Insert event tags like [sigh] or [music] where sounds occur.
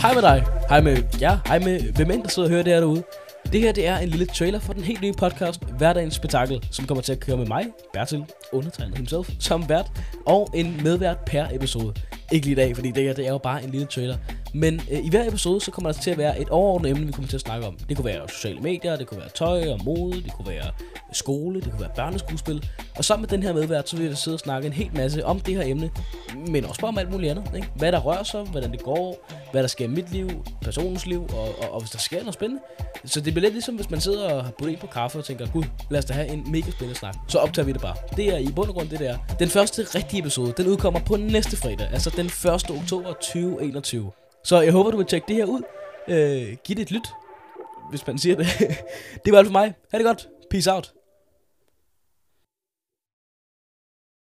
Hej med dig. Hej med ja, hej med hvem end der sidder og hører det her derude. Det her det er en lille trailer for den helt nye podcast, Hverdagens Spektakel, som kommer til at køre med mig, Bertil, undertegnet himself, som vært, og en medvært per episode. Ikke lige i dag, fordi det her det er jo bare en lille trailer. Men øh, i hver episode, så kommer der til at være et overordnet emne, vi kommer til at snakke om. Det kunne være sociale medier, det kunne være tøj og mode, det kunne være skole, det kunne være børneskuespil. Og sammen med den her medvært, så vil jeg sidde og snakke en hel masse om det her emne, men også bare om alt muligt andet. Ikke? Hvad der rører sig, hvordan det går, hvad der sker i mit liv, personens liv, og, og, og hvis der sker noget spændende. Så det bliver lidt ligesom, hvis man sidder og har budt på kaffe og tænker, gud, lad os da have en mega spændende snak. Så optager vi det bare. Det er i bund og grund det der. Den første rigtige episode, den udkommer på næste fredag, altså den 1. oktober 2021. Så jeg håber, du vil tjekke det her ud. Øh, giv det et lyt, hvis man siger det. [laughs] det var alt for mig. Ha' det godt. Peace out.